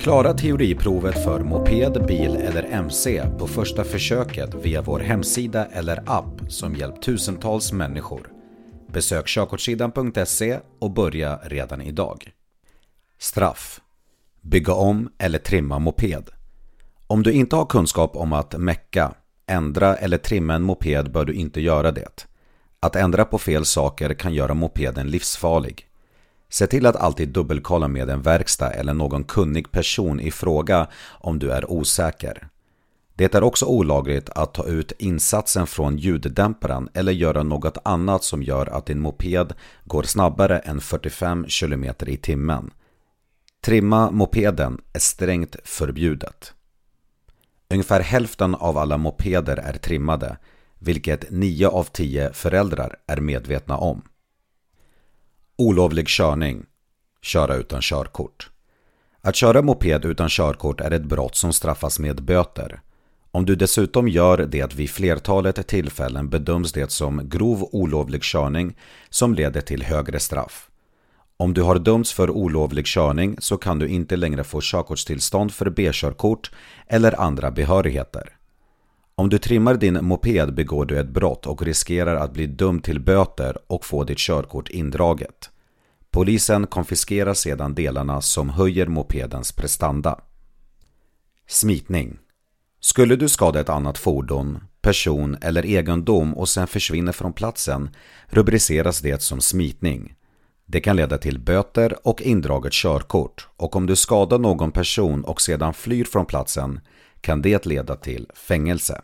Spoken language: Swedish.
Klara teoriprovet för moped, bil eller MC på första försöket via vår hemsida eller app som hjälpt tusentals människor. Besök körkortssidan.se och börja redan idag. Straff Bygga om eller trimma moped. Om du inte har kunskap om att mecka, ändra eller trimma en moped bör du inte göra det. Att ändra på fel saker kan göra mopeden livsfarlig. Se till att alltid dubbelkolla med en verkstad eller någon kunnig person i fråga om du är osäker. Det är också olagligt att ta ut insatsen från ljuddämparen eller göra något annat som gör att din moped går snabbare än 45 km i timmen. Trimma mopeden är strängt förbjudet. Ungefär hälften av alla mopeder är trimmade, vilket 9 av 10 föräldrar är medvetna om. Olovlig körning. Köra utan körkort. Att köra moped utan körkort är ett brott som straffas med böter. Om du dessutom gör det vid flertalet tillfällen bedöms det som grov olovlig körning som leder till högre straff. Om du har dömts för olovlig körning så kan du inte längre få körkortstillstånd för B-körkort eller andra behörigheter. Om du trimmar din moped begår du ett brott och riskerar att bli dömd till böter och få ditt körkort indraget. Polisen konfiskerar sedan delarna som höjer mopedens prestanda. Smitning Skulle du skada ett annat fordon, person eller egendom och sen försvinner från platsen rubriceras det som smitning. Det kan leda till böter och indraget körkort och om du skadar någon person och sedan flyr från platsen kan det leda till fängelse.